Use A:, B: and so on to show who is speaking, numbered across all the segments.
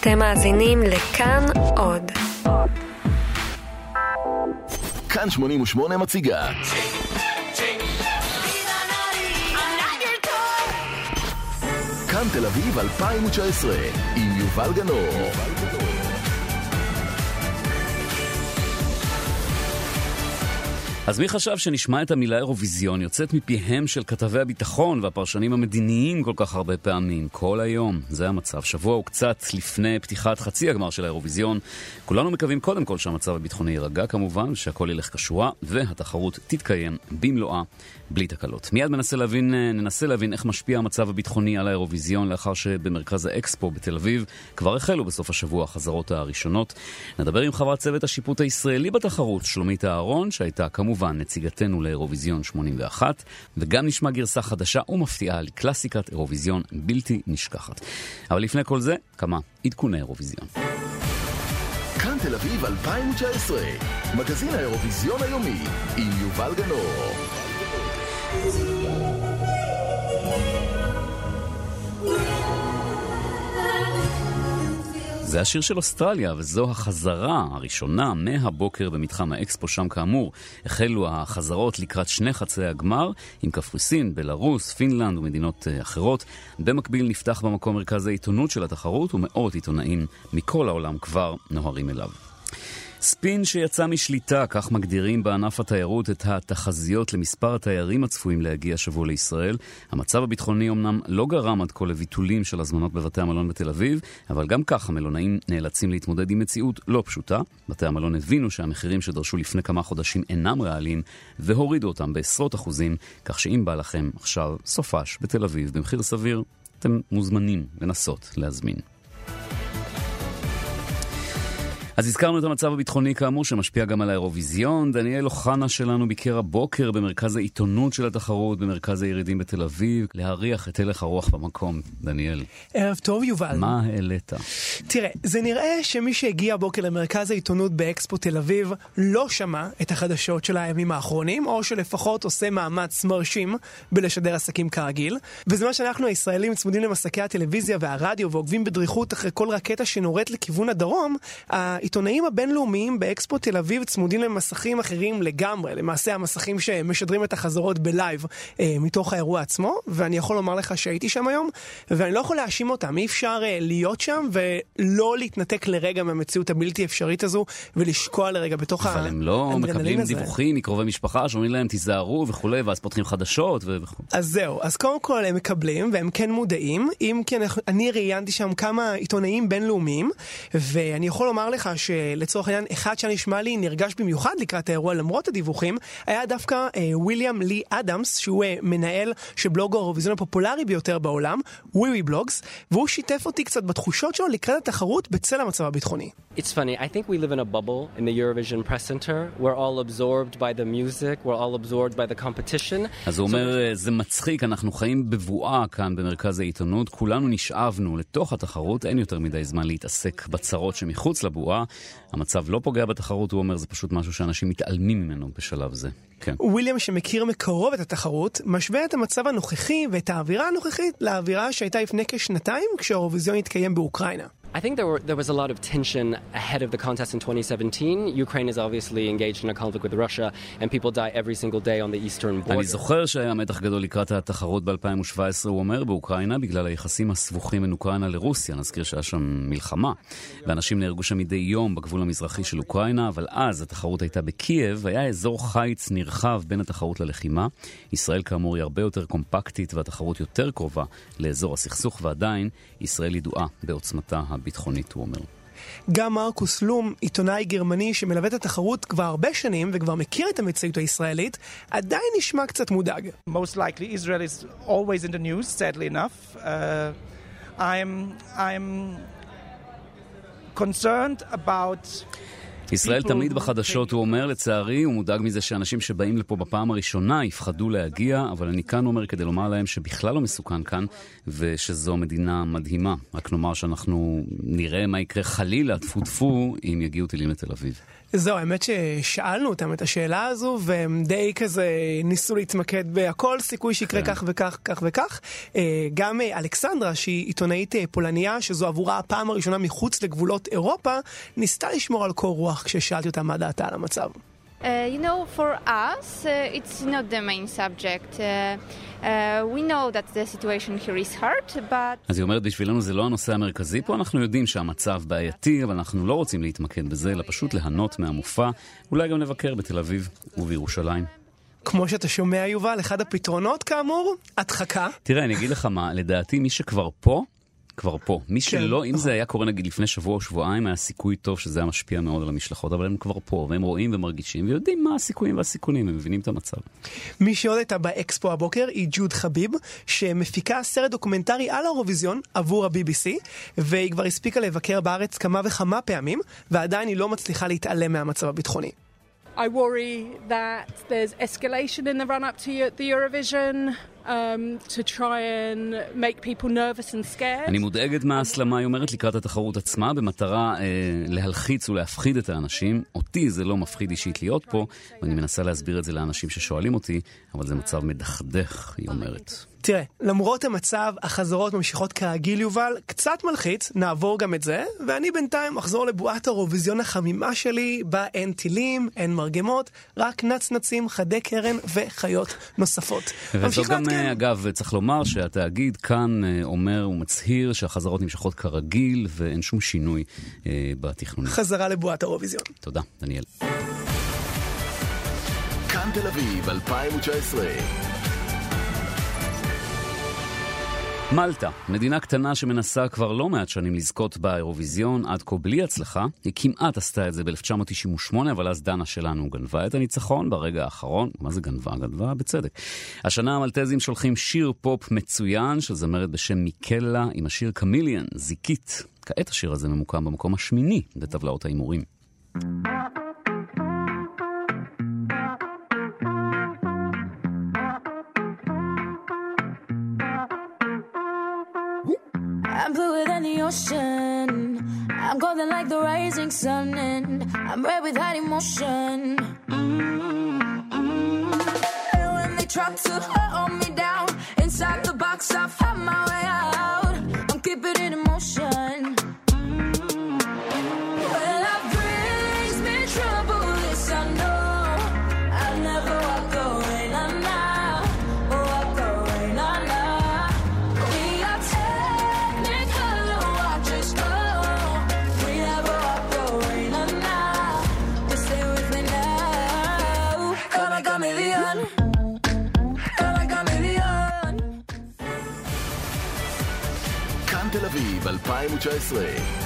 A: אתם מאזינים לכאן עוד.
B: כאן 88 מציגה. כאן תל אביב 2019 עם יובל גנור.
C: אז מי חשב שנשמע את המילה אירוויזיון יוצאת מפיהם של כתבי הביטחון והפרשנים המדיניים כל כך הרבה פעמים, כל היום. זה המצב. שבוע וקצת לפני פתיחת חצי הגמר של האירוויזיון, כולנו מקווים קודם כל שהמצב הביטחוני יירגע כמובן, שהכל ילך כשורה, והתחרות תתקיים במלואה, בלי תקלות. מיד מנסה להבין, ננסה להבין איך משפיע המצב הביטחוני על האירוויזיון, לאחר שבמרכז האקספו בתל אביב כבר החלו בסוף השבוע החזרות הראשונות. נדבר עם חברת צוות השיפוט הישראלי בתחרות, שלומית אהרון, שהייתה כמובן כמובן נציגתנו לאירוויזיון 81, וגם נשמע גרסה חדשה ומפתיעה לקלאסיקת אירוויזיון בלתי נשכחת. אבל לפני כל זה, כמה עדכוני אירוויזיון.
B: כאן תל אביב 2019, מגזין האירוויזיון היומי, עם יובל גנור.
C: זה השיר של אוסטרליה, וזו החזרה הראשונה מהבוקר במתחם האקספו, שם כאמור החלו החזרות לקראת שני חצי הגמר, עם קפריסין, בלרוס, פינלנד ומדינות אה, אחרות. במקביל נפתח במקום מרכז העיתונות של התחרות, ומאות עיתונאים מכל העולם כבר נוהרים אליו. ספין שיצא משליטה, כך מגדירים בענף התיירות את התחזיות למספר התיירים הצפויים להגיע השבוע לישראל. המצב הביטחוני אמנם לא גרם עד כה לביטולים של הזמנות בבתי המלון בתל אביב, אבל גם כך המלונאים נאלצים להתמודד עם מציאות לא פשוטה. בתי המלון הבינו שהמחירים שדרשו לפני כמה חודשים אינם ריאליים, והורידו אותם בעשרות אחוזים, כך שאם בא לכם עכשיו סופש בתל אביב במחיר סביר, אתם מוזמנים לנסות להזמין. אז הזכרנו את המצב הביטחוני כאמור, שמשפיע גם על האירוויזיון. דניאל אוחנה שלנו ביקר הבוקר במרכז העיתונות של התחרות, במרכז הירידים בתל אביב, להריח את הלך הרוח במקום. דניאל.
D: ערב טוב, יובל.
C: מה העלית?
D: תראה, זה נראה שמי שהגיע הבוקר למרכז העיתונות באקספו תל אביב לא שמע את החדשות של הימים האחרונים, או שלפחות עושה מאמץ מרשים בלשדר עסקים כרגיל. מה שאנחנו הישראלים צמודים למסקי הטלוויזיה והרדיו ועוקבים בדריכות אחרי כל רקטה שנורית לכיוון הדרום. העיתונאים הבינלאומיים באקספו תל אביב צמודים למסכים אחרים לגמרי, למעשה המסכים שמשדרים את החזרות בלייב אה, מתוך האירוע עצמו, ואני יכול לומר לך שהייתי שם היום, ואני לא יכול להאשים אותם, אי אפשר אה, להיות שם ולא להתנתק לרגע מהמציאות הבלתי אפשרית הזו, ולשקוע לרגע בתוך
C: האדרנלין הזה. אבל הם לא מקבלים הזה. דיווחים מקרובי משפחה שאומרים להם תיזהרו וכולי, ואז פותחים חדשות וכו'.
D: אז זהו, אז קודם כל הם מקבלים, והם כן מודעים, אם כי אני ראיינתי שם כמה עיתונאים בינלאומיים, ואני יכול לומר לך שלצורך העניין, אחד שנשמע לי נרגש במיוחד לקראת האירוע למרות הדיווחים, היה דווקא אה, וויליאם לי אדמס, שהוא אה, מנהל של בלוג האירוויזיון הפופולרי ביותר בעולם, וויווי בלוגס, והוא שיתף אותי קצת בתחושות שלו לקראת התחרות בצל המצב הביטחוני.
E: It's funny, I think we live in a bubble in the Eurovision Press Center. We're all absorbed by the music, we're all absorbed by the competition.
C: אז הוא אומר, זה מצחיק, אנחנו חיים בבועה כאן במרכז העיתונות, כולנו נשאבנו לתוך התחרות, אין יותר מדי זמן להתעסק בצרות שמחוץ לבועה. המצב לא פוגע בתחרות, הוא אומר, זה פשוט משהו שאנשים מתעלמים ממנו בשלב זה. כן.
D: וויליאם, שמכיר מקרוב את התחרות, משווה את המצב הנוכחי ואת האווירה הנוכחית לאווירה שהייתה לפני כשנתיים כשהאירוויזיון התקיים באוקראינה.
E: I think there, were, there was a lot of tension ahead of the contest in 2017. Ukraine is obviously engaged in a conflict with Russia, and people die every single day on the eastern border.
C: אני זוכר שהיה מתח גדול לקראת התחרות ב-2017, הוא אומר, באוקראינה, בגלל היחסים הסבוכים בין אוקראינה לרוסיה. נזכיר שהיה שם מלחמה, ואנשים נהרגו שם מדי יום בגבול המזרחי של אוקראינה, אבל אז התחרות הייתה בקייב, היה אזור חיץ נרחב בין התחרות ללחימה. ישראל כאמור היא הרבה יותר קומפקטית, והתחרות יותר קרובה לאזור הסכסוך, ועדיין ישראל ידועה בעוצמתה הביטחונית, הוא אומר.
D: גם מרקוס לום, עיתונאי גרמני שמלווה את התחרות כבר הרבה שנים וכבר מכיר את המציאות הישראלית, עדיין נשמע קצת מודאג.
F: Most likely Israel is always in the news, sadly enough. Uh, I'm, I'm concerned about...
C: ישראל תמיד בחדשות, הוא אומר, לצערי, הוא מודאג מזה שאנשים שבאים לפה בפעם הראשונה יפחדו להגיע, אבל אני כאן אומר כדי לומר להם שבכלל לא מסוכן כאן, ושזו מדינה מדהימה. רק נאמר שאנחנו נראה מה יקרה חלילה, טפו טפו, אם יגיעו טילים לתל אביב.
D: זהו, האמת ששאלנו אותם את השאלה הזו, והם די כזה ניסו להתמקד בהכל סיכוי שיקרה
C: כן.
D: כך וכך, כך וכך. אה, גם אה, אלכסנדרה, שהיא עיתונאית אה, פולניה, שזו עבורה הפעם הראשונה מחוץ לגבולות אירופה, ניסתה לשמור על קור רוח כששאלתי אותה מה דעתה על המצב.
G: Uh, you know, for us, uh, it's not the main subject. Uh, uh, we know that the situation here is hard, but
C: אז היא אומרת, בשבילנו זה לא הנושא המרכזי פה, אנחנו יודעים שהמצב בעייתי, אבל אנחנו לא רוצים להתמקד בזה, אלא פשוט ליהנות מהמופע, אולי גם לבקר בתל אביב ובירושלים.
D: כמו שאתה שומע, יובל, אחד הפתרונות, כאמור, הדחקה.
C: תראה, אני אגיד לך מה, לדעתי מי שכבר פה, כבר פה. מי שלא, אם זה היה קורה נגיד לפני שבוע או שבועיים, היה סיכוי טוב שזה היה משפיע מאוד על המשלחות, אבל הם כבר פה, והם רואים ומרגישים, ויודעים מה הסיכויים והסיכונים, הם מבינים את המצב.
D: מי שעוד הייתה באקספו הבוקר היא ג'וד חביב, שמפיקה סרט דוקומנטרי על האירוויזיון עבור ה-BBC, והיא כבר הספיקה לבקר בארץ כמה וכמה פעמים, ועדיין היא לא מצליחה להתעלם מהמצב הביטחוני.
H: I worry that there's escalation in the run up to the Eurovision um, to try and make people nervous and scared.
C: אני מודאגת מההסלמה, היא אומרת, לקראת התחרות עצמה, במטרה אה, להלחיץ ולהפחיד את האנשים. אותי זה לא מפחיד אישית להיות פה, ואני מנסה להסביר את זה לאנשים ששואלים אותי, אבל זה מצב מדכדך, היא אומרת.
D: תראה, למרות המצב, החזרות ממשיכות כרגיל, יובל, קצת מלחיץ, נעבור גם את זה, ואני בינתיים אחזור לבועת האירוויזיון החמימה שלי, בה אין טילים, אין מרגמות, רק נצנצים, חדי קרן וחיות נוספות. ממשיך
C: גם,
D: לעדכן.
C: אה, אגב, צריך לומר שהתאגיד כאן אה, אומר ומצהיר שהחזרות נמשכות כרגיל ואין שום שינוי אה, בתכנונים.
D: חזרה לבועת האירוויזיון.
C: תודה, דניאל.
B: כאן תל אביב 2019.
C: מלטה, מדינה קטנה שמנסה כבר לא מעט שנים לזכות באירוויזיון, עד כה בלי הצלחה. היא כמעט עשתה את זה ב-1998, אבל אז דנה שלנו גנבה את הניצחון ברגע האחרון. מה זה גנבה? גנבה בצדק. השנה המלטזים שולחים שיר פופ מצוין של זמרת בשם מיקלה עם השיר קמיליאן, זיקית. כעת השיר הזה ממוקם במקום השמיני בטבלאות ההימורים.
I: Ocean. I'm golden like the rising sun, and I'm red with hot emotion. Mm-hmm. And when they try to hold me down inside the box, I
B: 2019.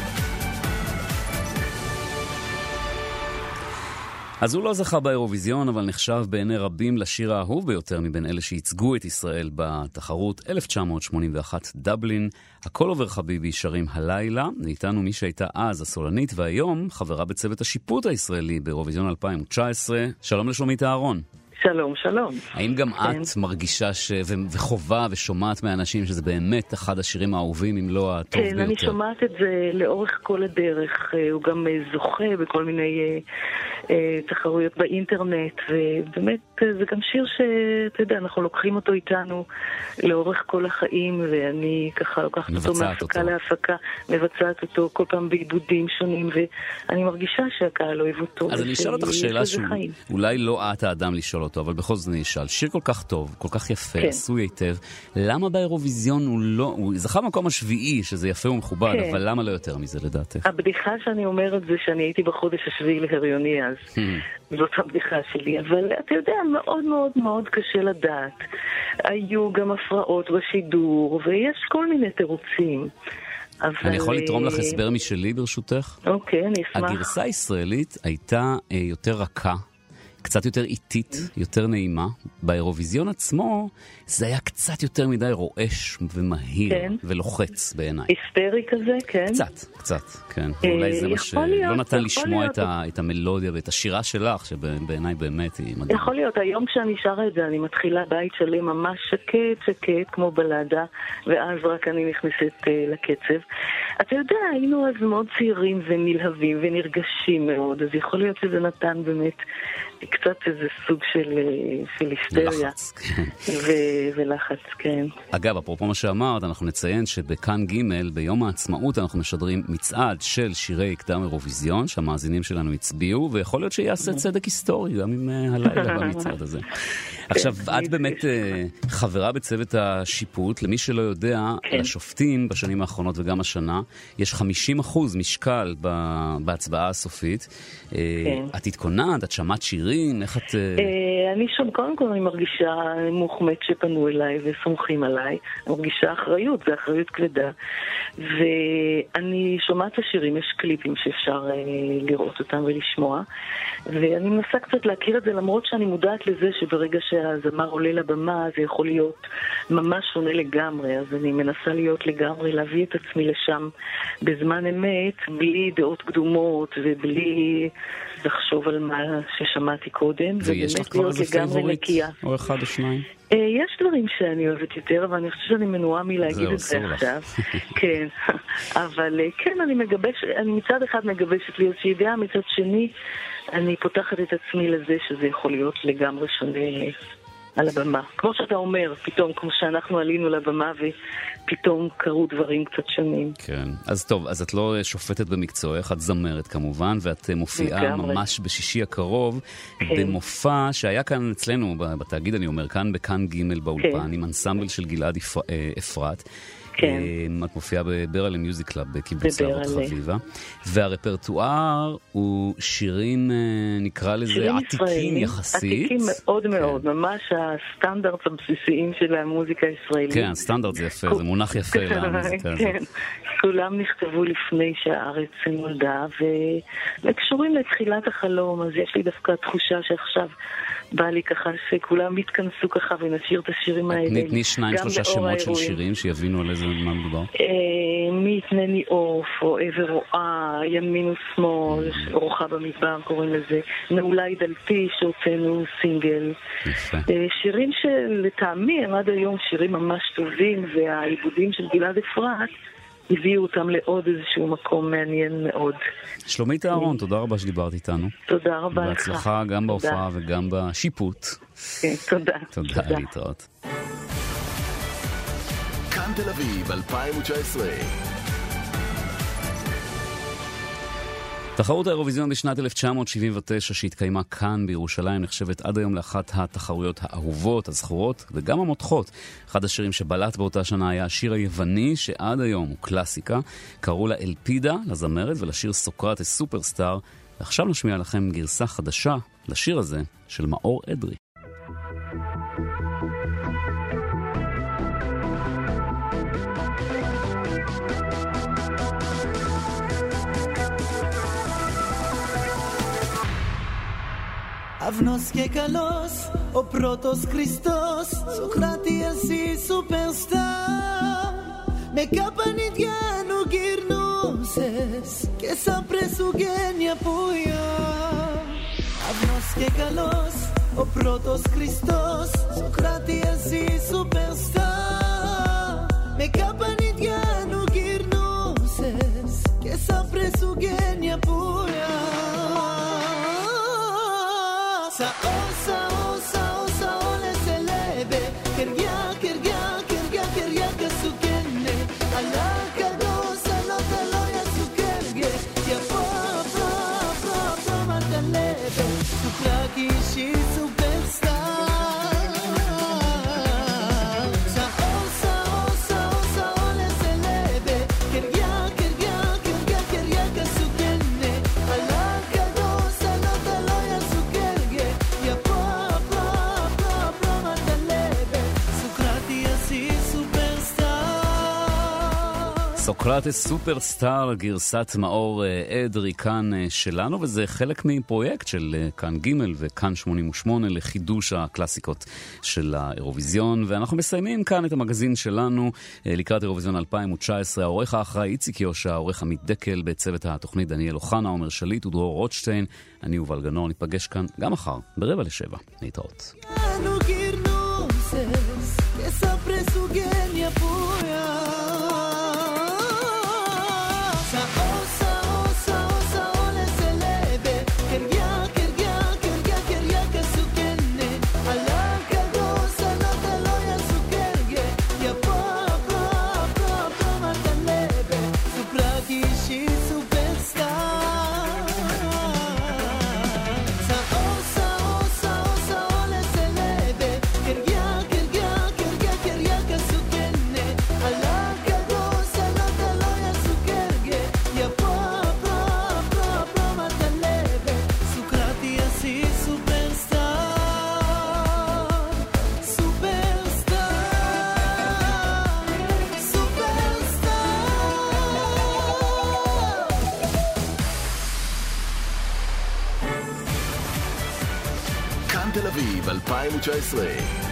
C: אז הוא לא זכה באירוויזיון, אבל נחשב בעיני רבים לשיר האהוב ביותר מבין אלה שייצגו את ישראל בתחרות 1981 דבלין. הכל עובר חביבי שרים הלילה, ואיתנו מי שהייתה אז הסולנית והיום חברה בצוות השיפוט הישראלי באירוויזיון 2019. שלום לשלומית אהרון.
J: שלום, שלום.
C: האם גם
J: כן.
C: את מרגישה ש... וחובה ושומעת מהאנשים שזה באמת אחד השירים האהובים, אם לא הטוב
J: כן,
C: ביותר?
J: אני שומעת את זה לאורך כל הדרך. אה, הוא גם אה, זוכה בכל מיני אה, תחרויות באינטרנט, ובאמת זה גם שיר שאתה יודע, אנחנו לוקחים אותו איתנו לאורך כל החיים, ואני ככה לוקחת אותו מהפקה. להפקה, מבצעת אותו כל פעם בעיבודים שונים, ואני מרגישה שהקהל אוהב אותו.
C: אז אני אשאל אותך שאלה
J: לזה
C: שהוא
J: חיים.
C: אולי לא את האדם לשאול אותו, אבל בכל זאת אני אשאל. שיר כל כך טוב, כל כך יפה,
J: כן.
C: עשוי היטב, למה באירוויזיון הוא לא... הוא זכה במקום השביעי, שזה יפה ומכובד,
J: כן.
C: אבל למה לא יותר מזה לדעתך?
J: הבדיחה שאני אומרת זה שאני הייתי בחודש השביעי להריוני אז. זאת הבדיחה שלי, אבל אתה יודע, מאוד מאוד מאוד קשה לדעת. היו גם הפרעות בשידור, ויש כל מיני תירוצים. אבל...
C: אני יכול לתרום לך
J: אה,
C: הסבר משלי ברשותך?
J: אוקיי, אני אשמח.
C: הגרסה הישראלית הייתה אה, יותר רכה, קצת יותר איטית, יותר נעימה. באירוויזיון עצמו זה היה קצת יותר מדי רועש ומהיר
J: כן.
C: ולוחץ בעיניי.
J: היסטרי כזה, כן.
C: קצת, קצת, כן.
J: אה,
C: ואולי זה מה שלא נתן לשמוע. את, ה, את המלודיה ואת השירה שלך, שבעיניי באמת היא מדהימה.
J: יכול להיות, היום כשאני שרה את זה, אני מתחילה בית שלם ממש שקט, שקט, כמו בלדה, ואז רק אני נכנסת uh, לקצב. אתה יודע, היינו אז מאוד צעירים ונלהבים ונרגשים מאוד, אז יכול להיות שזה נתן באמת קצת איזה סוג של, אה, של היסטריה.
C: לחץ, כן.
J: ו- ולחץ, כן.
C: אגב, אפרופו מה שאמרת, אנחנו נציין שבכאן ג' ביום העצמאות אנחנו משדרים מצעד של שירי קדם אירוויזיון, שהמאזינים שלנו הצביעו, ויכול להיות שיעשה צדק היסטורי גם עם אה, הלילה במצעד הזה. עכשיו, את באמת אה, חברה בצוות השיפוט. למי שלא יודע,
J: כן.
C: לשופטים בשנים האחרונות וגם השנה, יש 50% משקל ב- בהצבעה הסופית. אה,
J: כן.
C: את התכוננת, את שמעת שירים, איך את...
J: אני שם, קודם כל אני מרגישה מוחמד שפנו אליי וסומכים עליי. אני מרגישה אחריות, זו אחריות כבדה. ואני שומעת את השירים, יש קליפים שאפשר אה, לראות אותם ולשמוע. ואני מנסה קצת להכיר את זה, למרות שאני מודעת לזה שברגע שהזמר עולה לבמה זה יכול להיות ממש שונה לגמרי. אז אני מנסה להיות לגמרי, להביא את עצמי לשם בזמן אמת, בלי דעות קדומות ובלי לחשוב על מה ששמעתי קודם.
C: ויש לך
J: ובאמת להיות לגמרי? נקייה.
C: או אחד או שניים?
J: אה, יש דברים שאני אוהבת יותר, אבל אני חושבת שאני מנועה מלהגיד את זה. עכשיו. כן, אבל אה, כן, אני מגבש, אני מצד אחד מגבשת לי איזושהי דעה, מצד שני, אני פותחת את עצמי לזה שזה יכול להיות לגמרי שונה על הבמה. כמו שאתה אומר, פתאום, כמו שאנחנו עלינו לבמה ופתאום קרו דברים קצת שונים.
C: כן. אז טוב, אז את לא שופטת במקצועך, את זמרת כמובן, ואת אה, מופיעה
J: לגמרי.
C: ממש בשישי הקרוב
J: כן.
C: במופע שהיה כאן אצלנו, בתאגיד, אני אומר, כאן בכאן ג' באולפן,
J: כן.
C: עם אנסמבל של גלעד אה, אפרת.
J: כן.
C: אה, את מופיעה בברלה Music Club בקיבוץ להבות. חביבה. והרפרטואר הוא שירים, אה, נקרא לזה,
J: שירים
C: עתיקים יחסית.
J: עתיקים מאוד
C: כן.
J: מאוד, ממש הסטנדרטים הבסיסיים של המוזיקה הישראלית.
C: כן, סטנדרט זה יפה, זה מונח יפה למוזיקה הזאת.
J: כן, כולם נכתבו לפני שהארץ נולדה, וקשורים לתחילת החלום, אז יש לי דווקא תחושה שעכשיו בא לי ככה שכולם יתכנסו ככה ונשאיר את השירים האלה.
C: תני שניים, שלושה שמות של. שירים שיבינו על איזה מה מדובר.
J: אה, מי יתנני עוף, או עבר רועה, ימין ושמאל, אורחה במדבר קוראים לזה, נעולי דלתי שהוצאנו סינגל. אה, שירים שלטעמי הם עד היום שירים ממש טובים, והעיבודים של גלעד אפרת הביאו אותם לעוד איזשהו מקום מעניין מאוד.
C: שלומית אהרון, תודה רבה שדיברת איתנו.
J: תודה רבה לך.
C: בהצלחה גם. בהופעה וגם בשיפוט.
J: כן, תודה.
C: תודה, להתראות.
B: כאן תל אביב 2019.
C: תחרות האירוויזיון בשנת 1979 שהתקיימה כאן בירושלים נחשבת עד היום לאחת התחרויות האהובות, הזכורות וגם המותחות. אחד השירים שבלט באותה שנה היה השיר היווני שעד היום הוא קלאסיקה. קראו לה אלפידה, לזמרת, ולשיר סוקרטס סופרסטאר. ועכשיו נשמיע לכם גרסה חדשה לשיר הזה של מאור אדרי.
K: Καυνός και καλός, ο πρώτος Χριστός. Σοκράτη εσύ σου πενστά Με καπανιδιά νου γυρνούσες Και σαν πρεσουγένια πουλιά Καυνός και καλός, ο πρώτος Χριστός. Σοκράτη εσύ σου πενστά Με καπανιδιά νου γυρνούσες Και σαν πρεσουγένια πουλιά さ סוקרטס סופרסטאר, גרסת מאור אה, אדרי כאן אה, שלנו, וזה חלק מפרויקט של אה, כאן ג' וכאן 88 לחידוש הקלאסיקות של האירוויזיון. ואנחנו מסיימים כאן את המגזין שלנו לקראת אירוויזיון 2019. העורך האחראי איציק יושע, העורך עמית דקל, בצוות התוכנית דניאל אוחנה, עומר שליט ודרור רוטשטיין. אני יובל גנור, ניפגש כאן גם מחר, ברבע לשבע. להתראות.
B: 19 19.